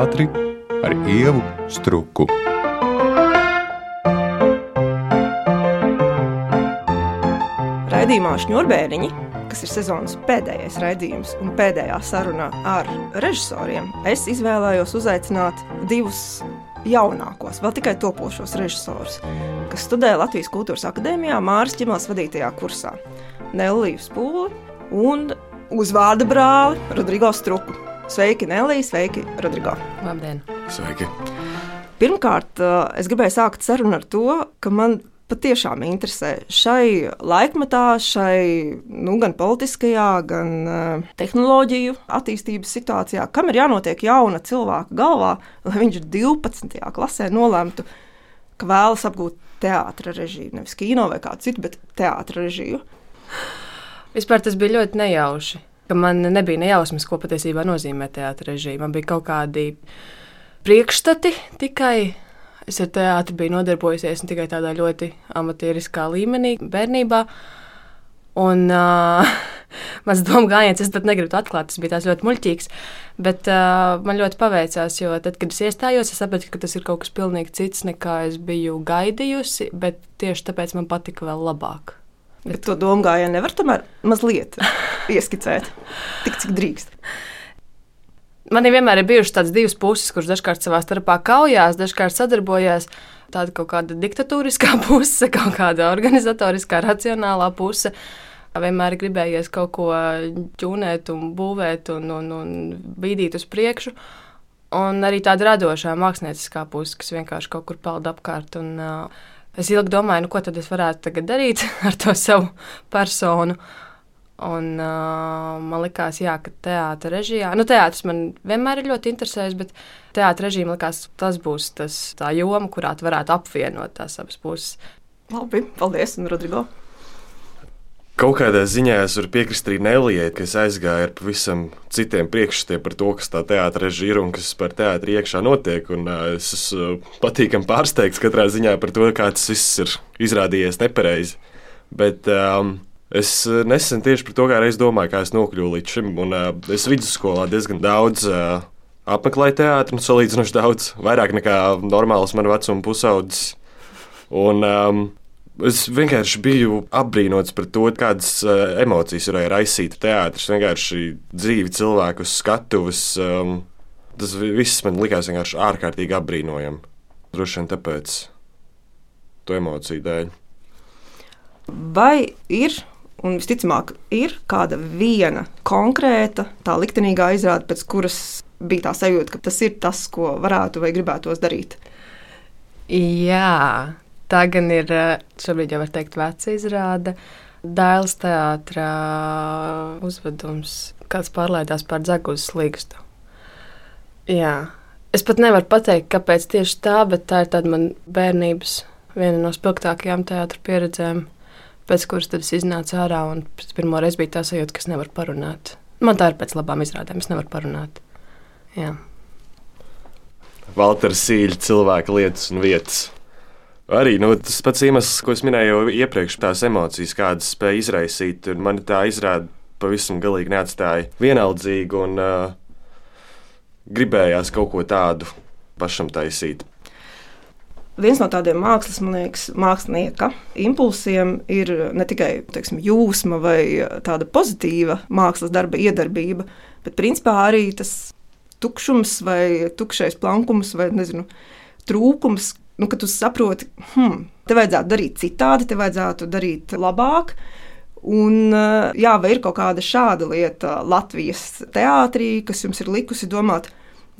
teātri ar ievu struku. Raidījumā Šņurbēriņi, kas ir sezonas pēdējais raidījums un pēdējā saruna ar režisoriem, es izvēlējos uzaicināt divus jaunākos, vēl tikai topošos režisorus, kas studē Latvijas Kultūras Akadēmijā Māras Čimals vadītajā kursā. Neliju Spūli un uzvārda brāli Rodrigo Struku. Sveiki, Nelija, sveiki, Rodrigo. Labdien! Sveiki! Pirmkārt, eh, es gribēju sākt sarunu ar to, ka man patiešām interesē šai laikmetā, šai nu, gan politiskajā, gan uh, tehnoloģiju attīstības situācijā, kam ir jānotiek jauna cilvēka galvā, lai viņš 12. klasē nolemtu, ka vēlas apgūt teātris režiju, nevis kino vai kādu citu, bet teātris režiju. Vispār tas bija ļoti nejauši. Man nebija nejausmas, ko patiesībā nozīmē teātris režija. Man bija kaut kādi priekšstati tikai Es ar teātri biju nodarbojusies tikai tādā ļoti amatieriskā līmenī, bērnībā. Un uh, mans domu gājiens, es pat negribu atklāt, tas bija ļoti muļķīgs. Bet uh, man ļoti paveicās, jo tad, kad es iestājos, es sapratu, ka tas ir kaut kas pilnīgi cits, nekā es biju gaidījusi. Bet tieši tāpēc man patika vēl labāk. Bet, bet to domu gājienu nevar tomēr mazliet ieskicēt, tik cik drīkst. Man vienmēr ir bijušas tādas divas puses, kuras dažkārt savā starpā kaujās, dažkārt sadarbojās. Tāda kaut kāda diktatūriskā puse, kaut kāda organizatoriskā, racionālā puse. Vienmēr gribējies kaut ko ķūnēt, un būvēt un, un, un bīdīt uz priekšu. Un arī tāda radošā mākslinieckā puse, kas vienkārši kaut kur peld apkārt. Un, uh, es ilgi domāju, nu, ko tad es varētu darīt ar to savu personu. Un, uh, man liekas, jā, ka teātris režijā, nu, teātris man vienmēr ir ļoti interesējis, bet teātris režīm likās, tas būs tas, tā joma, kurā varētu apvienot tās abas puses. Labi, paldies, un Rodrigo. Kaut kādā ziņā es varu piekrist arī Nelijai, ka es aizgāju ar pavisam citiem priekšstatiem par to, kas tā teātris ir un kas par teātri iekšā notiek. Un, uh, es esmu patīkami pārsteigts katrā ziņā par to, kā tas viss ir izrādījies nepareizi. Bet um, Es nesen tieši par to kā reiz domāju, kā es nokļuvu līdz šim. Un, uh, es vidusskolā diezgan daudz uh, apmeklēju teātru, nu, salīdzinoši daudz, vairāk nekā normāls man vecuma pusaudzis. Un, um, es vienkārši biju apbrīnots par to, kādas uh, emocijas varēja raisīt teātris. Vienkārši dzīvi cilvēku skatuves. Um, tas viss man likās vienkārši ārkārtīgi apbrīnojami. Droši vien tāpēc, to emociju dēļ. Vai ir Un visticamāk, ir kāda viena konkrēta, tā liktenīgā izrāde, pēc kuras bija tā sajūta, ka tas ir tas, ko varētu vai gribētos darīt. Jā, tā gan ir šobrīd jau var teikt, veca izrāde. Dēls teātrā uzvedums, kāds pārlaidās pār dzegūzes līgstu. Jā, es pat nevaru pateikt, kāpēc tieši tā, bet tā ir tāda man bērnības viena no spilgtākajām teātras pieredzēm pēc kuras tad es iznācu ārā un pirmo reizi bija tā sajūta, ka es nevaru parunāt. Man tā ir pēc labām izrādēm, es nevaru parunāt. Jā. Valters Sīļa cilvēka lietas un vietas. Arī nu, tas pats iemesls, ko es minēju jau iepriekš, tās emocijas, kādas spēja izraisīt. Man tā izrāda pavisam galīgi neatstāja vienaldzīgu un uh, gribējās kaut ko tādu pašam taisīt. Viens no tādiem mākslas, man liekas, mākslinieka impulsiem ir ne tikai teiksim, jūsma vai tāda pozitīva mākslas darba iedarbība, bet principā arī tas tukšums vai tukšais plankums vai nezinu, trūkums. Nu, kad tu saproti, hmm, te vajadzētu darīt citādi, te vajadzētu darīt labāk. Un, jā, vai ir kaut kāda šāda lieta Latvijas teātrī, kas jums ir likusi domāt,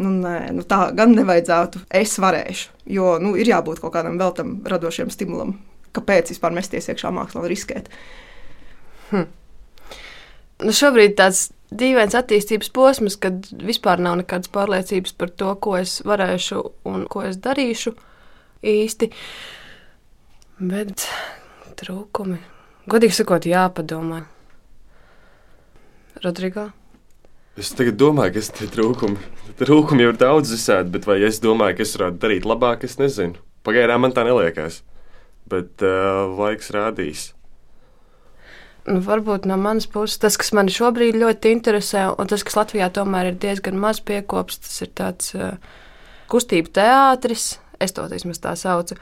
nu, nē, nu, tā gan nevajadzētu. Es varēšu, jo nu, ir jābūt kaut kādam vēl tam radošam stimulam. Kāpēc vispār mesties iekšā mākslā un riskēt? Hm. Nu, šobrīd tāds dīvains attīstības posms, kad vispār nav nekādas pārliecības par to, ko es varēšu un ko es darīšu īsti. Bet trūkumi, godīgi sakot, jāpadomā. Rodrigo? Es tagad domāju, ka tas ir trūkumi. Trūkumi jau ir daudz visādi, bet vai es domāju, ka es varētu darīt labāk, es nezinu. Pagaidām man tā neliekas. Bet uh, laiks rādīs. Nu, varbūt no manas puses tas, kas man šobrīd ļoti interesē, un tas, kas Latvijā tomēr ir diezgan maz piekops, tas ir tāds uh, kustību teātris. Es to vismaz tā saucu.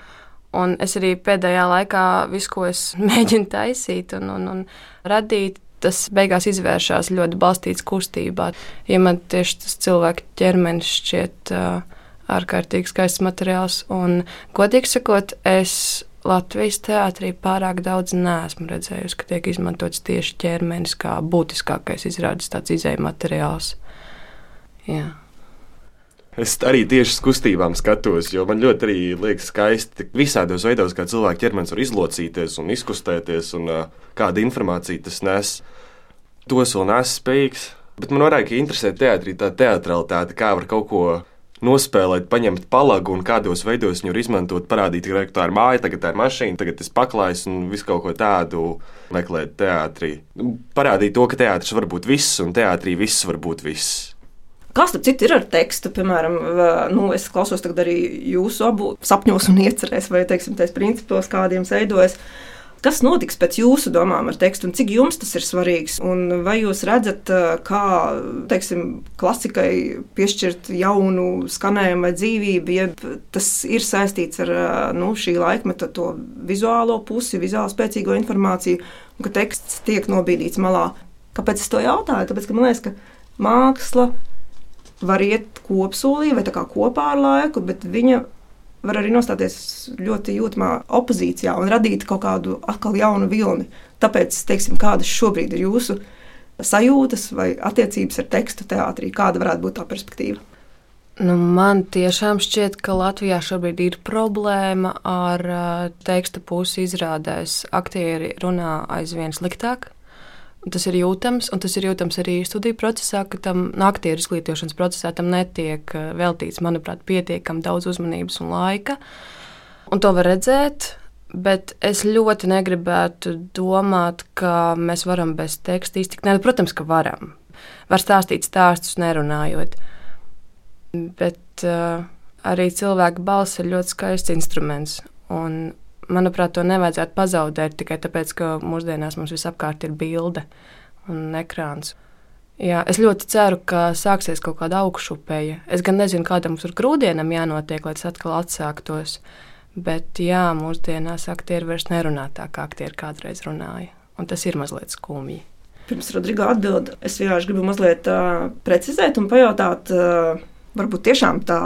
Un es arī pēdējā laikā visu, ko es mēģinu taisīt un, un, un radīt, tas beigās izvēršas ļoti balstīts kustībā. Ja man tieši tas cilvēka ķermenis šķiet uh, ārkārtīgi skaists materiāls, un godīgi sakot, es Latvijas teātrī pārāk daudz neesmu redzējusi, ka tiek izmantots tieši ķermenis kā būtiskākais izrādes izējuma materiāls. Jā. Es arī tieši uz kustībām skatos, jo man ļoti arī liekas skaisti visādos veidos, kā cilvēka ķermenis var izlocīties un izkustēties, un uh, kāda informācija tas nes. Tos vēl nesu spējīgs. Bet man vairāk interesē teātrī tā teatralitāte, kā var kaut ko nospēlēt, paņemt palagu un kādos veidos viņu izmantot, parādīt, ka tā ir māja, tagad tā ir mašīna, tagad tas paklājs un visu kaut ko tādu meklēt teātrī. Parādīt to, ka teātris var būt viss un teātrī viss var būt viss. Kas tam citu ir ar tekstu? Piemēram, nu, es klausos arī jūsu abu sapņos un iecerēs, vai teiksim, tais principos, kādiem veidojas. Kas notiks pēc jūsu domām ar tekstu, un cik jums tas ir svarīgs? Un vai jūs redzat, kā teiksim, klasikai piešķirt jaunu skanējumu vai dzīvību, ja tas ir saistīts ar nu, šī laikmeta to vizuālo pusi, vizuāli spēcīgo informāciju, un ka teksts tiek nobīdīts malā? Kāpēc es to jautāju? Tāpēc, ka man liekas, ka māksla var iet kopsolī vai kopā ar laiku, bet viņa var arī nostāties ļoti jūtamā opozīcijā un radīt kaut kādu atkal jaunu vilni. Tāpēc, teiksim, kādas šobrīd ir jūsu sajūtas vai attiecības ar tekstu teātrī, kāda varētu būt tā perspektīva? Nu, man tiešām šķiet, ka Latvijā šobrīd ir problēma ar teksta pusi izrādēs. Aktieri runā aizvien sliktāk. Tas ir jūtams, un tas ir jūtams arī studiju procesā, ka tam aktieru izglītošanas procesā tam netiek eh, veltīts, manuprāt, pietiekami daudz uzmanības un laika. Un to var redzēt, bet es ļoti negribētu domāt, ka mēs varam bez teksta iztikt. Nē, protams, ka varam. Var stāstīt stāstus, nerunājot. Bet uh, arī cilvēka balss ir ļoti skaists instruments. Un manuprāt, to nevajadzētu pazaudēt tikai tāpēc, ka mūsdienās mums visapkārt ir bilde un ekrāns. Jā, es ļoti ceru, ka sāksies kaut kāda augšupeja. Es gan nezinu, kādam tur grūdienam jānotiek, lai tas atkal atsāktos. Bet jā, mūsdienās aktieri vairs nerunā tā, kā aktieri kādreiz runāja. Un tas ir mazliet skumji. Pirms Rodrigo atbild, es vienkārši gribu mazliet uh, precizēt un pajautāt, uh, varbūt tiešām tā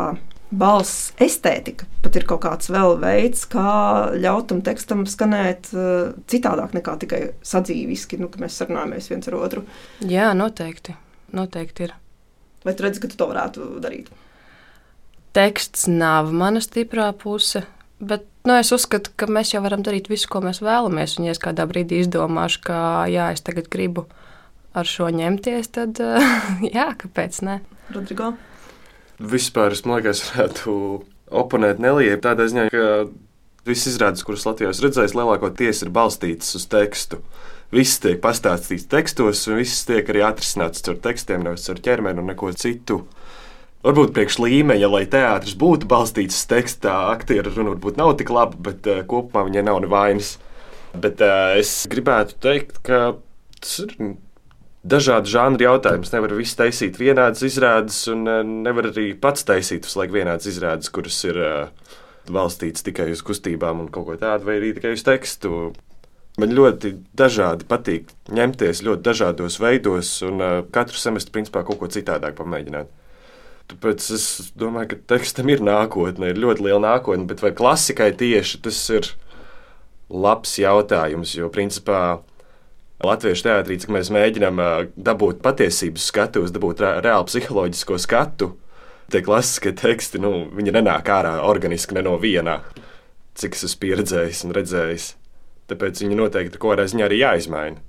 balss estētika pat ir kaut kāds vēl veids, kā ļaut tam tekstam skanēt uh, citādāk nekā tikai sadzīviski, nu, ka mēs sarunājamies viens ar otru. Jā, noteikti. noteikti ir. Vai tu redzi, ka tu to varētu darīt? Teksts nav mana stiprā puse. Bet nu, es uzskatu, ka mēs jau varam darīt visu, ko mēs vēlamies. Un, ja es kādā brīdī izdomāšu, ka jā, es tagad gribu ar šo ņemties, tad jā, kāpēc ne? Rodrigo vispār es liekas, varētu oponēt Nelijai tādā ziņā, ka visas izrādes, kuras Latvijā esmu redzējis, lielākoties ir balstītas uz tekstu. Viss tiek pastāstīts tekstos, un viss tiek arī atrisināts ar tekstiem, nevis ar ķermeni un neko citu. Varbūt priekš līmeņa, lai teātris būtu balstīts uz tekstā, aktieru runa varbūt nav tik laba, bet uh, kopumā viņai nav nevainas. Bet uh, es gribētu teikt, ka tas ir dažādu žanru jautājumus. Nevar visu taisīt vienādas izrādes, un eh, nevar arī pats taisīt uz laiku vienādas izrādes, kuras ir uh, balstītas tikai uz kustībām un kaut ko tādu, vai arī tikai uz tekstu. Man ļoti dažādi patīk ņemties ļoti dažādos veidos, un uh, katru semestru principā kaut ko citādāk pamēģināt. Tāpēc es domāju, ka tekstam ir nākotne, ir ļoti liela nākotne, bet vai klasikai tieši tas ir labs jautājums, jo principā Latviešu teātrī, cik mēs mēģinām dabūt patiesības skatu, dabūt reālu psiholoģisko skatu, tie klasiskie teksti, nu, viņi nenāk ārā organiski ne no vienā, cik es esmu pieredzējis un redzējis. Tāpēc viņi noteikti kaut kādā ziņā arī jāizmaina.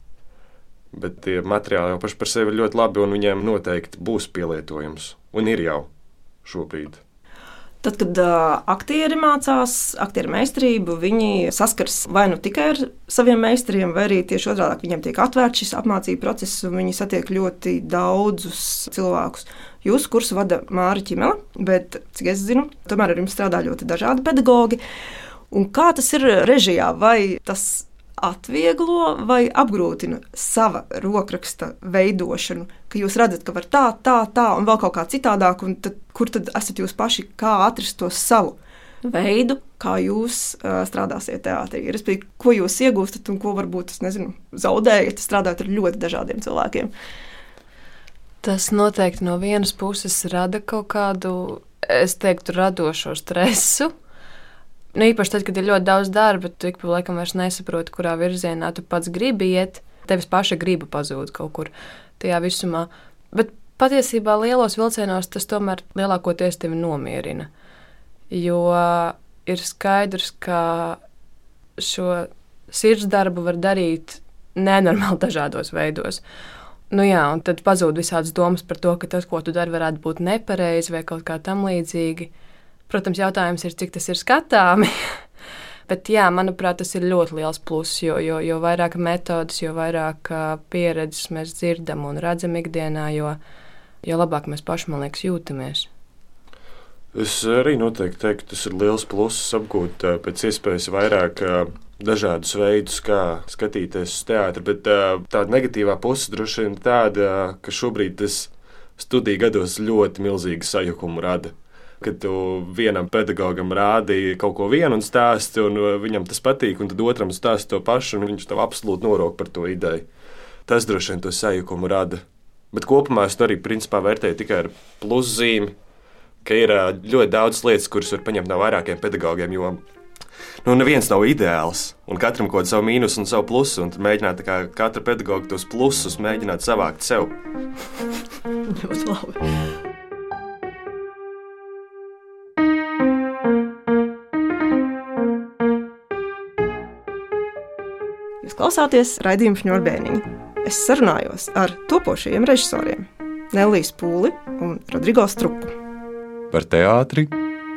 Bet tie materiāli jau paši par sevi ir ļoti labi, un viņiem noteikti būs pielietojums. Un ir jau šobrīd. Tad, kad aktieri mācās aktieru meistarību, viņi saskars vai nu tikai ar saviem meistariem, vai arī tieši otrādi viņiem tiek atvērts šis apmācību process, un viņi satiek ļoti daudzus cilvēkus. Jūsu kursu vada Māra Čimela, bet, cik es zinu, tomēr ar jums strādā ļoti dažādi pedagoģi. Un kā tas ir režijā? Vai tas atvieglo vai apgrūtina sava rokraksta veidošanu, ka jūs redzat, ka var tā, tā, tā un vēl kaut kā citādāk, un tad, kur tad esat jūs paši, kā atrast to savu veidu, kā jūs uh, strādāsiet teātrī. Respektīvi, ko jūs iegūstat un ko varbūt nezinu, zaudējat, strādājot ar ļoti dažādiem cilvēkiem. Tas noteikti no vienas puses rada kaut kādu, es teiktu, radošo stresu. Nu, īpaši tad, kad ir ļoti daudz darba, tu ik pa laikam vairs nesaproti, kurā virzienā tu pats gribi iet. Tevis paša griba pazūd kaut kur tajā visumā. Bet patiesībā lielos vilcienos tas tomēr lielākoties tevi nomierina. Jo ir skaidrs, ka šo sirds darbu var darīt nenormāli dažādos veidos. Nu jā, un tad pazūd visādas domas par to, ka tas, ko tu dari, varētu būt nepareizi vai kaut kā tam līdzīgi. Protams, jautājums ir, cik tas ir skatāmi. Bet, jā, manuprāt, tas ir ļoti liels pluss, jo, jo, jo vairāk metodas, jo vairāk pieredzes mēs dzirdam un redzam ikdienā, jo, jo labāk mēs paši, man liekas, jūtamies. Es arī noteikti teiktu, tas ir liels pluss apgūt pēc iespējas vairāk dažādus veidus, kā skatīties uz teātri. Bet tā negatīvā puse droši vien tāda, ka šobrīd tas studiju gados ļoti milzīgu sajukumu rada kad tu vienam pedagogam rādi kaut ko vienu un stāsti, un uh, viņam tas patīk, un tad otram stāsti to pašu, un viņš tev absolūti norok par to ideju. Tas droši vien to sajukumu rada. Bet kopumā es to arī principā vērtēju tikai ar pluszīmi, ka ir uh, ļoti daudz lietas, kuras var paņemt no vairākiem pedagogiem, jo nu, neviens nav ideāls. Un katram kaut kāda savu mīnusu un savu plusu. Un mēģināt kā katra pedagoga tos plusus mēģināt savākt sev. Ļoti labi. Klausāties raidījuma šņurbēniņa. Es sarunājos ar topošajiem režisoriem Nelijas Pūli un Rodrigo Struku. Par teātri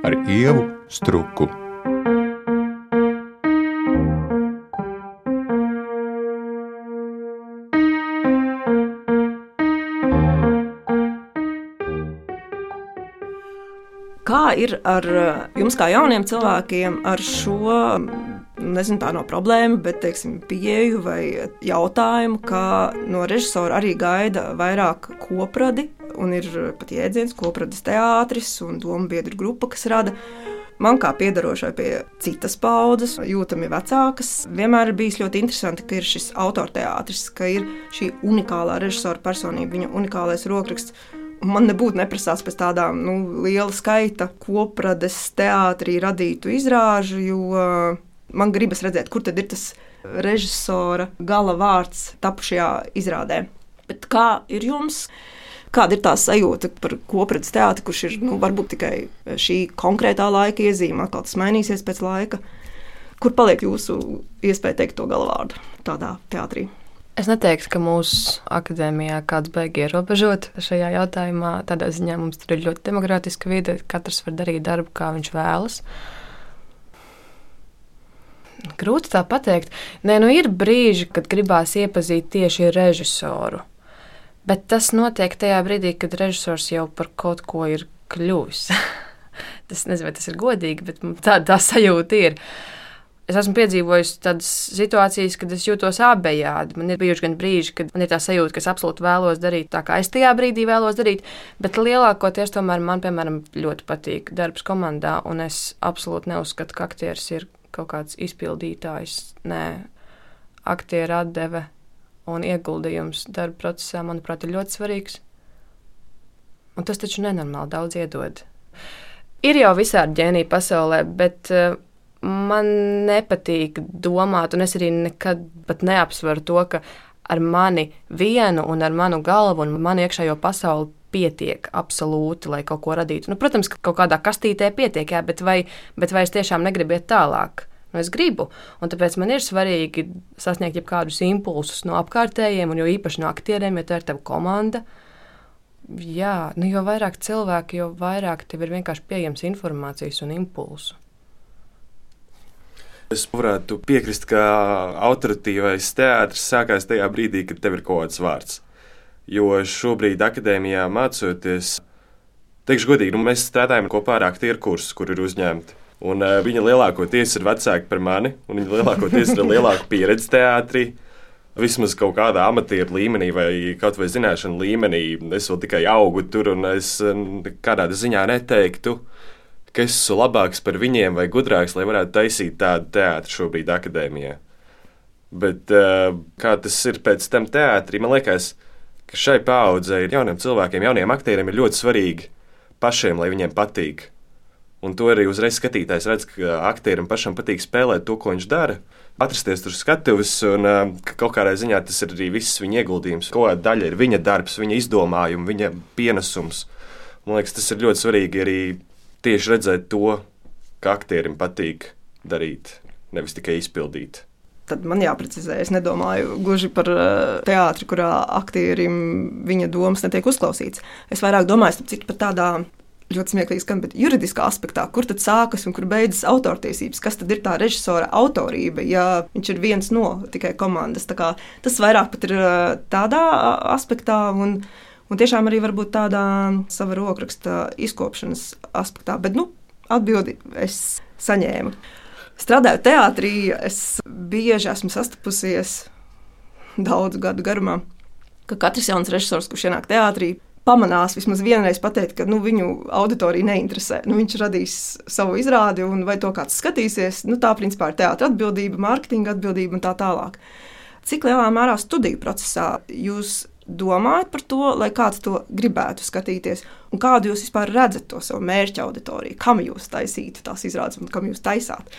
ar Ievu Struku. Kā ir ar jums, kā jauniem cilvēkiem, ar šo nezinu, tā nav problēma, bet teiksim, pieeju vai jautājumu, ka no režisora arī gaida vairāk kopradi, un ir pat jēdziens koprades teātris un domu biedru grupa, kas rada. Man kā piedarošai pie citas paudzes, jūtami vecākas, vienmēr ir bijis ļoti interesanti, ka ir šis autorteātris, ka ir šī unikālā režisora personība, viņa unikālais rokraksts. Man nebūtu neprasās pēc tādām nu, liela skaita koprades teātrī radītu izrāžu, jo man gribas redzēt, kur tad ir tas režisora gala vārds tapušajā izrādē. Bet kā ir jums? Kāda ir tā sajūta par kopradas teātri, kurš ir nu, varbūt tikai šī konkrētā laika iezīme, atkal tas mainīsies pēc laika? Kur paliek jūsu iespēja teikt to galvārdu tādā teātrī? Es neteiktu, ka mūsu akadēmijā kāds beigas ierobežot šajā jautājumā. Tādā ziņā mums tur ir ļoti demokrātiska vide, katrs var darīt darbu, kā viņš vēlas. Uh, Grūti tā pateikt. Nē, nu ir brīži, kad gribās iepazīt tieši režisoru. Bet tas notiek tajā brīdī, kad režisors jau par kaut ko ir kļuvis. tas nezinu, vai tas ir godīgi, bet tā, tā sajūta ir. Es esmu piedzīvojis tādas situācijas, kad es jūtos abejādi. Man ir bijuši gan brīži, kad man ir tā sajūta, ka es absolūti vēlos darīt tā, kā es tajā brīdī vēlos darīt, bet lielākoties tomēr man, piemēram, ļoti patīk darbs komandā, un es absolūti neuzskatu, ka aktieris ir kaut kāds izpildītājs. Nē, aktieru atdeve un ieguldījums darba procesā, manuprāt, ir ļoti svarīgs. Un tas taču nenormāli daudz iedod. Ir jau visādi ģēniji pasaulē, bet uh, man nepatīk domāt, un es arī nekad neapsveru to, ka ar mani vienu un ar manu galvu un manu iekšējo pasauli pietiek absolūti, lai kaut ko radītu. Nu, protams, ka kaut kādā kastītē pietiek, jā, bet, vai, bet vai es tiešām negribu iet tālāk? Nu, es gribu, un tāpēc man ir svarīgi sasniegt kādus impulsus no apkārtējiem, un jo īpaši no aktieriem, ja tā ir tava komanda. Jā, nu, jo vairāk cilvēku, jo vairāk tev ir vienkārši pieejams informācijas un impulsu. Es varētu piekrist, ka autoritīvais teātris sākās tajā brīdī, kad tev ir kaut kāds vārds. Jo šobrīd akadēmijā mācoties, teikšu godīgi, nu, mēs strādājam kopā ar aktieru kursus, kur ir uzņemti. Un, uh, viņa lielākoties ir vecāka par mani, un viņa lielākoties ir lielāka pieredze teātrī. Vismaz kaut kādā amatieru līmenī vai kaut vai zināšanu līmenī. Es vēl tikai augu tur, un es kādā ziņā neteiktu, ka es esmu labāks par viņiem vai gudrāks, lai varētu taisīt tādu teātru šobrīd akadēmijā. Bet uh, kā tas ir pēc tam teātrī, man liekas, ka šai paudzei, jauniem cilvēkiem, jauniem aktieriem ir ļoti svarīgi pašiem, lai viņiem patīk. Un to arī uzreiz skatītājs redz, ka aktierim pašam patīk spēlēt to, ko viņš dara. Atrasties tur skatuves, un ka kaut kādā ziņā tas ir arī viss viņa ieguldījums. Kaut kāda daļa ir viņa darbs, viņa izdomājumi, viņa pienesums. Man liekas, tas ir ļoti svarīgi arī tieši redzēt to, ka aktierim patīk darīt, nevis tikai izpildīt tad man jāprecizē. Es nedomāju gluži par uh, teātri, kurā aktierim viņa domas netiek uzklausītas. Es vairāk domāju par tādām. Ļoti smieklīgi skan, bet juridiskā aspektā, kur tad sākas un kur beidzas autortiesības, kas tad ir tā režisora autorība, ja viņš ir viens no tikai komandas. Tas vairāk pat ir uh, tādā aspektā, un, un tiešām arī tādā sava rokraksta izkopšanas aspektā. Bet, nu, atbildi es saņēmu. Strādājot teātrī, es bieži esmu sastapusies daudzu gadu garumā, ka katrs jauns režisors, kurš ienāk teātrī, pamanās vismaz vienreiz pateikt, ka nu, viņu auditorija neinteresē. Nu, viņš radīs savu izrādi, un vai to kāds skatīsies, nu, tā principā ir teātris atbildība, mārketinga atbildība un tā tālāk. Cik lielā mērā studiju procesā jūs domājat par to, lai kāds to gribētu skatīties, un kādu jūs vispār redzat to savu mērķa auditoriju, kam jūs taisītu tās izrādes un kam jūs taisāt?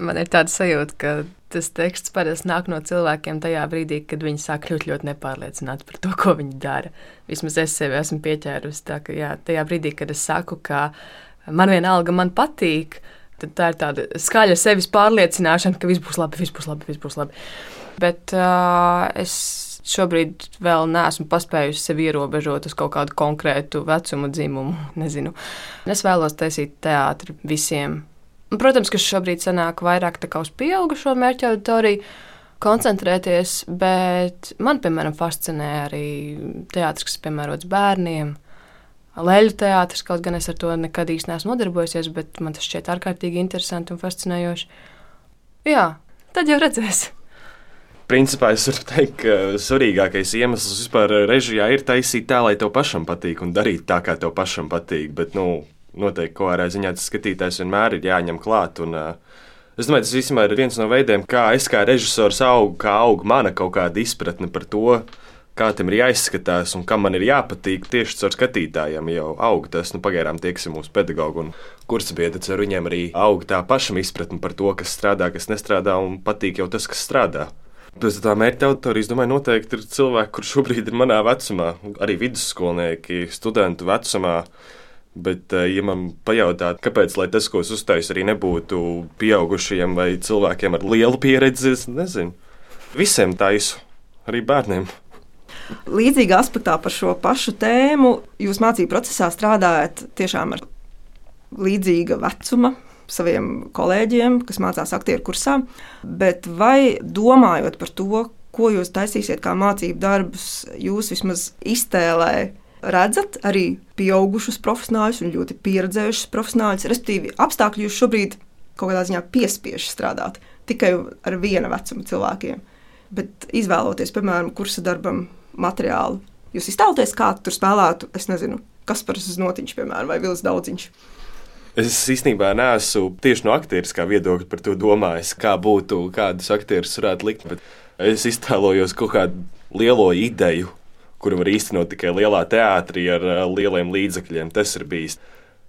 Man ir tāda sajūta, ka tas teksts parasti nāk no cilvēkiem tajā brīdī, kad viņi sāk kļūt ļoti nepārliecināti par to, ko viņi dara. Vismaz es sevi esmu pieķērusi. Tā, ka, jā, tajā brīdī, kad es saku, ka man vienalga man patīk, tad tā ir tāda skaļa sevis pārliecināšana, ka viss būs labi, viss būs labi, viss būs labi. Bet uh, es šobrīd vēl neesmu paspējusi sevi ierobežot uz kaut kādu konkrētu vecumu, dzimumu. Nezinu. Es vēlos taisīt teātri visiem. Un, protams, ka šobrīd sanāk vairāk uz pieaugušo mērķa auditoriju koncentrēties, bet man, piemēram, fascinē arī teātris, kas piemērots bērniem. Leļu teātris, kaut gan es ar to nekad īsti neesmu nodarbojusies, bet man tas šķiet ārkārtīgi interesanti un fascinējoši. Jā, tad jau redzēsim principā es varu teikt, ka svarīgākais iemesls vispār režijā ir taisīt tā, lai tev pašam patīk un darīt tā, kā tev pašam patīk. Bet, nu, noteikti kaut kādā ziņā tas skatītājs vienmēr ir jāņem klāt. Un, uh, Es domāju, tas ir viens no veidiem, kā es kā režisors augu, kā aug mana kaut kāda izpratne par to, kā tam ir jāizskatās un kam man ir jāpatīk tieši caur skatītājiem. Jau aug tas, nu, pagaidām tieksim mūsu pedagogu un kursbiedrs, ar viņiem arī aug tā pašam izpratne par to, kas strādā, kas nestrādā un patīk jau tas, kas strādā. Pēc tā mērķa auditorija, es domāju, noteikti ir cilvēki, kurš šobrīd ir manā vecumā, arī vidusskolnieki, studentu vecumā. Bet, eh, ja man pajautāt, kāpēc tas, ko es uztaisu, arī nebūtu pieaugušajiem vai cilvēkiem ar lielu pieredzi, es nezinu. Visiem taisu, arī bērniem. Līdzīgā aspektā par šo pašu tēmu jūs mācību procesā strādājat tiešām ar līdzīga vecuma saviem kolēģiem, kas mācās aktieru kursā. Bet vai domājot par to, ko jūs taisīsiet kā mācību darbus, jūs vismaz iztēlē redzat arī pieaugušus profesionāļus un ļoti pieredzējušus profesionāļus, respektīvi apstākļi jūs šobrīd kaut kādā ziņā piespiež strādāt tikai ar viena vecuma cilvēkiem. Bet izvēloties, piemēram, kursa darbam materiālu, jūs iztēloties, kā tur spēlētu, es nezinu, kas par znotiņš, piemēram, vai Vils Daudziņš. Es īstenībā neesmu tieši no aktieriskā viedokļa par to domājis, kā būtu, kādus aktierus varētu likt. Es iztēlojos kaut kādu lielo ideju, kuru var īstenot tikai lielā teātrī ar lieliem līdzekļiem. Tas ir bijis.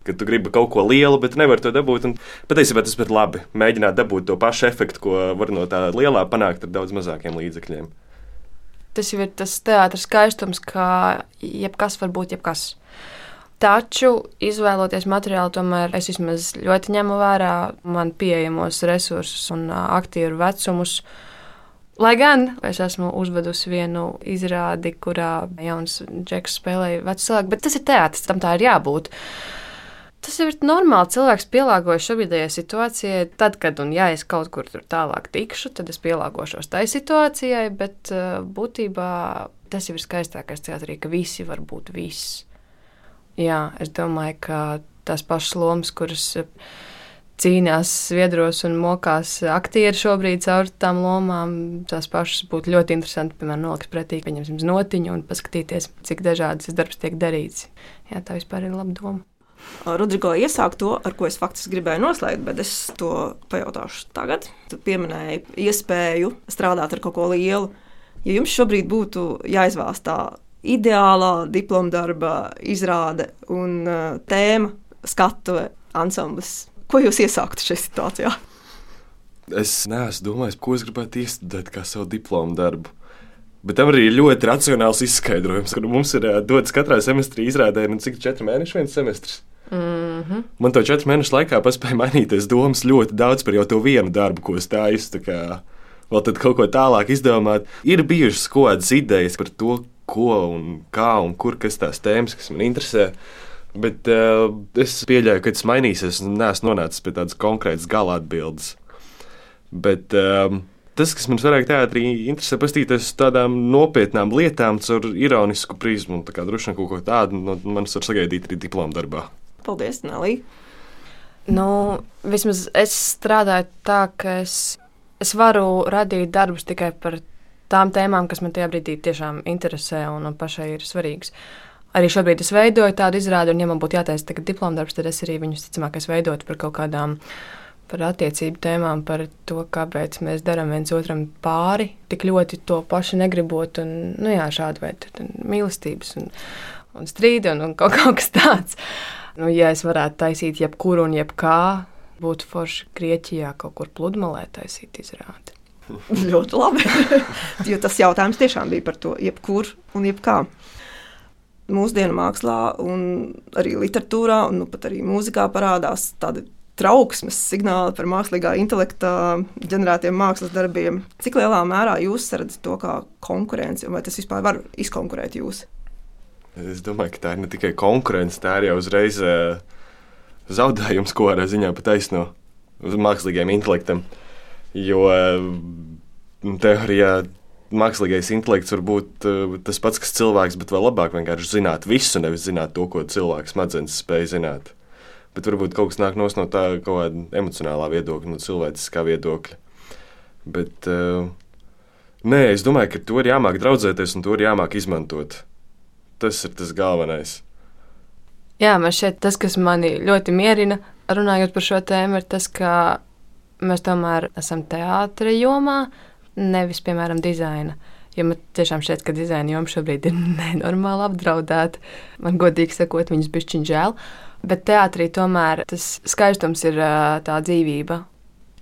Kad tu gribi kaut ko lielu, bet nevari to dabūt. Patiesībā tas ir labi. Mēģināt dabūt to pašu efektu, ko var no tā lielā panākt ar daudz mazākiem līdzekļiem. Tas jau ir tas teātris skaistums, ka jebkas var būt jebkas. Taču, izvēloties materiālu, tomēr es vismaz ļoti ņemu vērā man pieejamos resursus un aktieru vecumus. Lai gan es esmu uzvedusi vienu izrādi, kurā jauns džeks spēlēja vecu cilvēku, bet tas ir teātris, tam tā ir jābūt. Tas ir normāli. Cilvēks pielāgojas šobrīdējai situācijai. Tad, kad un ja es kaut kur tālāk tikšu, tad es pielāgošos tai situācijai. Bet būtībā tas jau ir skaistākais teātrī, ka visi var būt visi. Jā, es domāju, ka tās pašas lomas, kuras cīnās sviedros un mokās aktieri šobrīd caur tām lomām. Tās pašas būtu ļoti interesanti, piemēram, nolikt pretī, pieņemsim, notiņu un paskatīties, cik dažādas darbs tiek darīts. Jā, tā vispār ir laba doma. Rodrigo iesāk to, ar ko es faktiski gribēju noslēgt, bet es to pajautāšu tagad. Tu pieminēji iespēju strādāt ar kaut ko lielu. Ja jums šobrīd būtu jāizvēlas tā ideālā diploma darba izrāde un uh, tēma, skatuve, ansamblis, Ko jūs iesāktu šajā situācijā? Es neesmu domājis, ko es gribētu iestudēt kā savu diplomu darbu. Bet tam arī ir ļoti racionāls izskaidrojums, ka mums ir dots katrā semestrī izrādē, nu, cik četri mēneši viens semestris. Mm -hmm. Man to četru mēnešu laikā paspēja mainīties domas ļoti daudz par jau to vienu darbu, ko es tādu kā vēl tad kaut ko tālāk izdomāt. Ir bijušas kaut kādas idejas par to, ko un kā un kur kas tās tēmas, kas man interesē. Bet uh, es pieļauju, ka tas mainīsies. Es neesmu nonācis pie tādas konkrētas gala atbildes. Bet uh, tas, kas man vairāk teātrī interesē, paskatīties uz tādām nopietnām lietām, caur ironisku prizmu. Tā kā droši vien kaut ko tādu no manis var sagaidīt arī diplomu darbā. Paldies, Nelī! Nu, vismaz es strādāju tā, ka es, es varu radīt darbus tikai par tām tēmām, kas man tajā brīdī tiešām interesē un pašai ir svarīgas. Arī šobrīd es veidoju tādu izrādi, un, ja man būtu jātaisa tagad diploma darbs, tad es arī viņus ticamāk veidotu par kaut kādām. Par attiecību tēmām, par to, kāpēc mēs darām viens otram pāri, tik ļoti to pašu negribot. Un, nu, jā, šāda veida mīlestības un, un strīda un, un kaut, kaut kas tāds. Nu, ja es varētu taisīt jebkuru un jebkā, būtu forši Grieķijā kaut kur pludmalē taisīt izrādi. ļoti labi. jo tas jautājums tiešām bija par to, jebkur un jebkā mūsdienu mākslā, un arī literatūrā, un nu, pat arī mūzikā parādās tādi trauksmes signāli par mākslīgā intelekta ģenerētiem mākslas darbiem. Cik lielā mērā jūs redzat to kā konkurenci, vai tas vispār var izkonkurēt jūs? Es domāju, ka tā ir ne tikai konkurence, tā ir jau uzreiz uh, zaudējums, ko ar ziņā pataisno mākslīgiem intelektam. Jo uh, teorijā mākslīgais intelekts var būt uh, tas pats, kas cilvēks, bet vēl labāk vienkārši zināt visu, nevis zināt to, ko cilvēks smadzenes spēj zināt. Bet varbūt kaut kas nāk no tā kaut kāda emocionālā viedokļa, no cilvēciskā viedokļa. Bet uh, nē, es domāju, ka to ir jāmāk draudzēties un to ir jāmāk izmantot. Tas ir tas galvenais. Jā, man šķiet, tas, kas mani ļoti mierina, runājot par šo tēmu, ir tas, ka mēs tomēr esam teātris jomā, nevis, piemēram, dizaina. Jo man tiešām šķiet, ka dizaina joma šobrīd ir nenormāli apdraudēta. Man godīgi sakot, viņas bišķiņ žēl. Bet teātrī tomēr tas skaistums ir tā dzīvība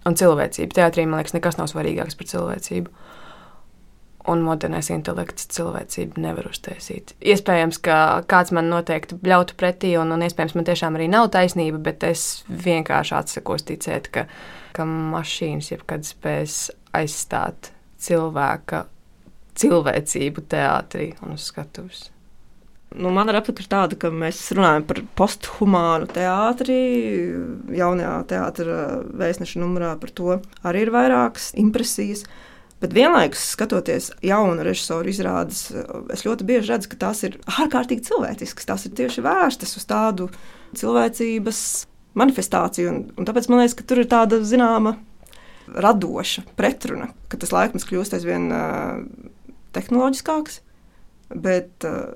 un cilvēcība. Teātrī man liekas, nekas nav svarīgāks par cilvēcību. Un modernais intelekts cilvēcību nevar uztaisīt. Iespējams, ka kāds man noteikti bļautu pretī, un, un iespējams, man tiešām arī nav taisnība, bet es vienkārši atsakos ticēt, ka, ka mašīnas jebkad spēs aizstāt cilvēka cilvēcību teātrī un uz skatuves. Nu, mana replika ir tāda, ka mēs runājam par posthumānu teātri. Jaunajā teātris vēstneša numurā par to arī ir vairākas impresijas. Bet vienlaikus, skatoties jaunu režisoru izrādes, es ļoti bieži redzu, ka tās ir ārkārtīgi cilvēciskas. Tās ir tieši vērstas uz tādu cilvēcības manifestāciju. Un, un tāpēc man liekas, ka tur ir tāda zināma radoša pretruna, ka tas laikmets kļūst aizvien uh, tehnoloģiskāks, bet uh,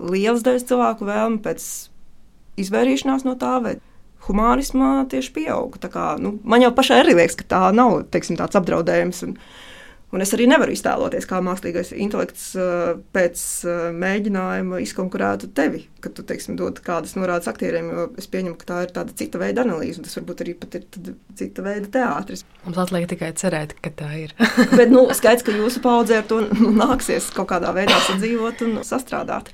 liels daļas cilvēku vēlme pēc izvairīšanās no tā, vai humānismā tieši pieauga. Kā, nu, man jau pašai arī liekas, ka tā nav teiksim, tāds apdraudējums. Un, Un es arī nevaru iztēloties, kā mākslīgais intelekts pēc mēģinājuma izkonkurētu tevi, kad tu teiksim, dod kādas norādes aktieriem. Es pieņemu, ka tā ir tāda cita veida analīze, un tas varbūt arī ir cita veida teātris. Mums atliek tikai cerēt, ka tā ir. Bet nu, skaidrs, ka jūsu paudzē ar to nāksies kaut kādā veidā sadzīvot un sastrādāt.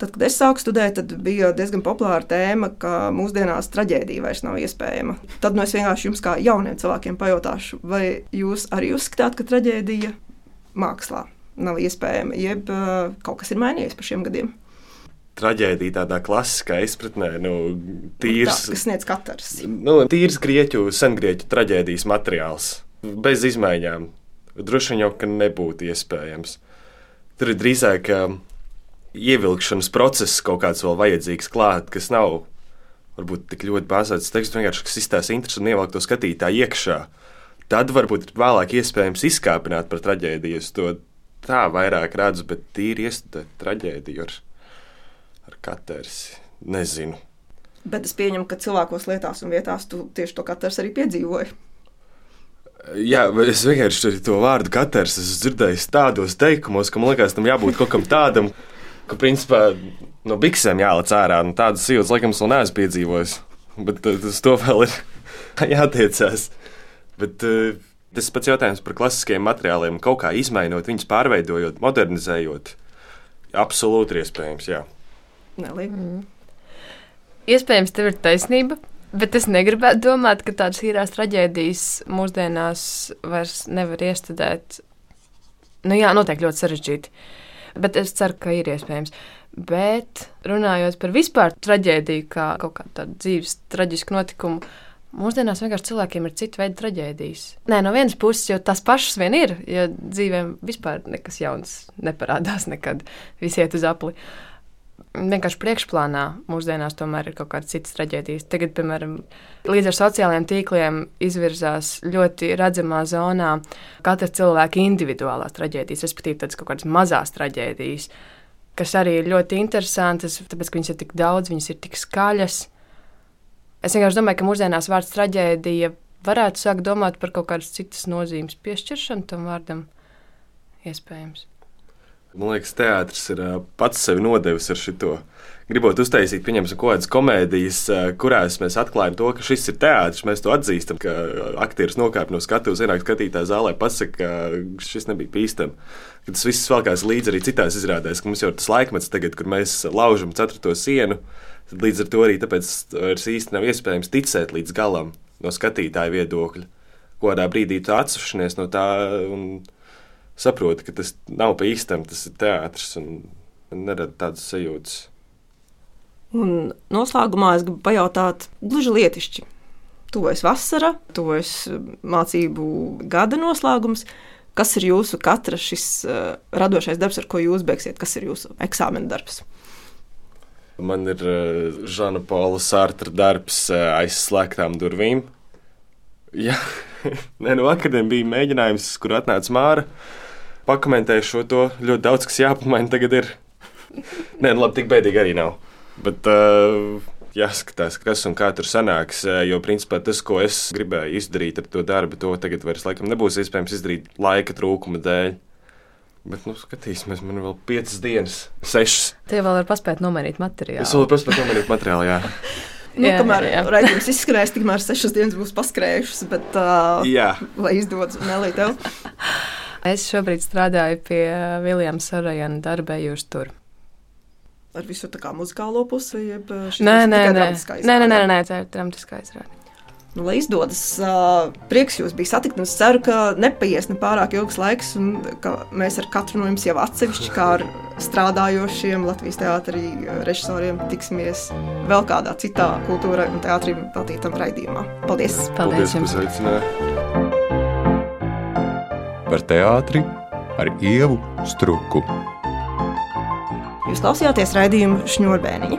Tad, kad es sāku studēt, tad bija diezgan populāra tēma, ka mūsdienās traģēdija vairs nav iespējama. Tad nu, es vienkārši jums, kā jauniem cilvēkiem, pajautāšu, vai jūs arī uzskatāt, ka traģēdija mākslā nav iespējama, jeb uh, kaut kas ir mainījies pa šiem gadiem? Traģēdija tādā klasiskā izpratnē, nu, tīrs, tā, kas sniedz katrs. Nu, tīrs grieķu, sengrieķu traģēdijas materiāls, bez izmaiņām. Droši vien jau, ka nebūtu iespējams. Tur ir drīzāk ievilkšanas process kaut kāds vēl vajadzīgs klāt, kas nav varbūt tik ļoti bāzēts teksts, vienkārši kas izstāsta interesi un ievelk to skatītāju iekšā. Tad varbūt vēlāk iespējams izkāpināt par traģēdiju. Es to tā vairāk redzu, bet tīri iestudēt traģēdiju ar, ar katersi. Nezinu. Bet es pieņemu, ka cilvēkos lietās un vietās tu tieši to katrs arī piedzīvoji. Jā, es vienkārši to vārdu katrs esmu dzirdējis tādos teikumos, ka man liekas, tam jābūt kaut kam tādam, ka principā no biksēm jālec ārā. Nu, tādas jūtas, laikam, vēl neesmu piedzīvojis. Bet uh, uz to vēl ir jātiecās. Bet uh, tas pats jautājums par klasiskiem materiāliem, kaut kā izmainot, viņus pārveidojot, modernizējot. Absolūti iespējams, jā. Nelīgi. Mm. Iespējams, tev ir taisnība. Bet es negribētu domāt, ka tādas īrās traģēdijas mūsdienās vairs nevar iestudēt. Nu, jā, noteikti ļoti sarežģīti. Bet es ceru, ka ir iespējams. Bet runājot par vispār traģēdiju, kā kaut kādu dzīves traģisku notikumu, mūsdienās vienkārši cilvēkiem ir cita veida traģēdijas. Nē, no vienas puses jau tas pašs vien ir, jo dzīvēm vispār nekas jauns neparādās nekad. Visi iet uz apli. Vienkārši priekšplānā mūsdienās tomēr ir kaut kādas citas traģēdijas. Tagad, piemēram, līdz ar sociālajiem tīkliem izvirzās ļoti redzamā zonā katra cilvēka individuālās traģēdijas, respektīvi tādas kaut kādas mazās traģēdijas, kas arī ir ļoti interesantas, tāpēc, ka viņas ir tik daudz, viņas ir tik skaļas. Es vienkārši domāju, ka mūsdienās vārds traģēdija varētu sākt domāt par kaut kādas citas nozīmes piešķiršanu tam vārdam. Iespējams. Man liekas, teātris ir pats sevi nodevis ar šo. Gribot uztaisīt, pieņemsim, kaut kādas komēdijas, kurās mēs atklājam to, ka šis ir teātris, mēs to atzīstam, ka aktieris nokāpa no skatuves, ienāk skatītāja zālē, pasakā, ka šis nebija bīstami. Kad tas viss valkās līdzi arī citās izrādēs, ka mums jau ir tas laikmets, tagad, kur mēs laužam ceturto sienu, līdz ar to arī tāpēc vairs īsti nav iespējams ticēt līdz galam no skatītāja viedokļa. Kādā brīdī tu atsevišķies no tā. Un, saproti, ka tas nav pa īstam, tas ir teātris un nerada tādas sajūtas. Un noslēgumā es gribu pajautāt, gluži lietišķi. Tuvojas vasara, tuvojas mācību gada noslēgums. Kas ir jūsu katra šis uh, radošais darbs, ar ko jūs beigsiet? Kas ir jūsu eksāmena darbs? Man ir uh, Žana Paula Sārta darbs uh, aiz slēgtām durvīm. Jā, Nē, no akadēmijas bija mēģinājums, kur atnāca Māra. Uh, pakomentēju šo to. Ļoti daudz kas jāpamaina tagad ir. Nē, nu labi, tik bēdīgi arī nav. Bet uh, jāskatās, kas un kā tur sanāks. Uh, jo, principā, tas, ko es gribēju izdarīt ar to darbu, to tagad vairs laikam nebūs iespējams izdarīt laika trūkuma dēļ. Bet, nu, skatīsimies, man ir vēl piecas dienas, sešas. Tie vēl var paspēt nomainīt materiālu. Es vēl varu paspēt nomainīt materiālu, jā. Nu, jā, kamēr raidījums izskrēs, tikmēr sešas dienas būs paskrējušas, bet uh, jā. lai izdodas Melī tev. Es šobrīd strādāju pie Viljama Sarajana darba Jūras tur. Ar visu tā kā muzikālo pusi, jeb nē, nē, nē, nē, nē, nē, nē, tā ir dramatiskā izrāde. Nu, lai izdodas, uh, prieks jūs bija satikt. Es ceru, ka nepaies ne pārāk ilgs laiks, un ka mēs ar katru no jums jau atsevišķi, kā ar strādājošiem Latvijas teātrī režisoriem, tiksimies vēl kādā citā kultūrai un teātrim veltītam raidījumā. Paldies! Paldies, Paldies! Par teātri ar ievu struku. Jūs klausījāties raidījumu Šņurbēniņa.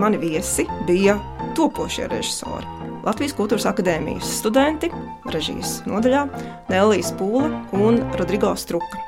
Mani viesi bija topošie režisori. Latvijas Kultūras Akadēmijas studenti režijas nodaļā Nelijas Pūle un Rodrigo Struka.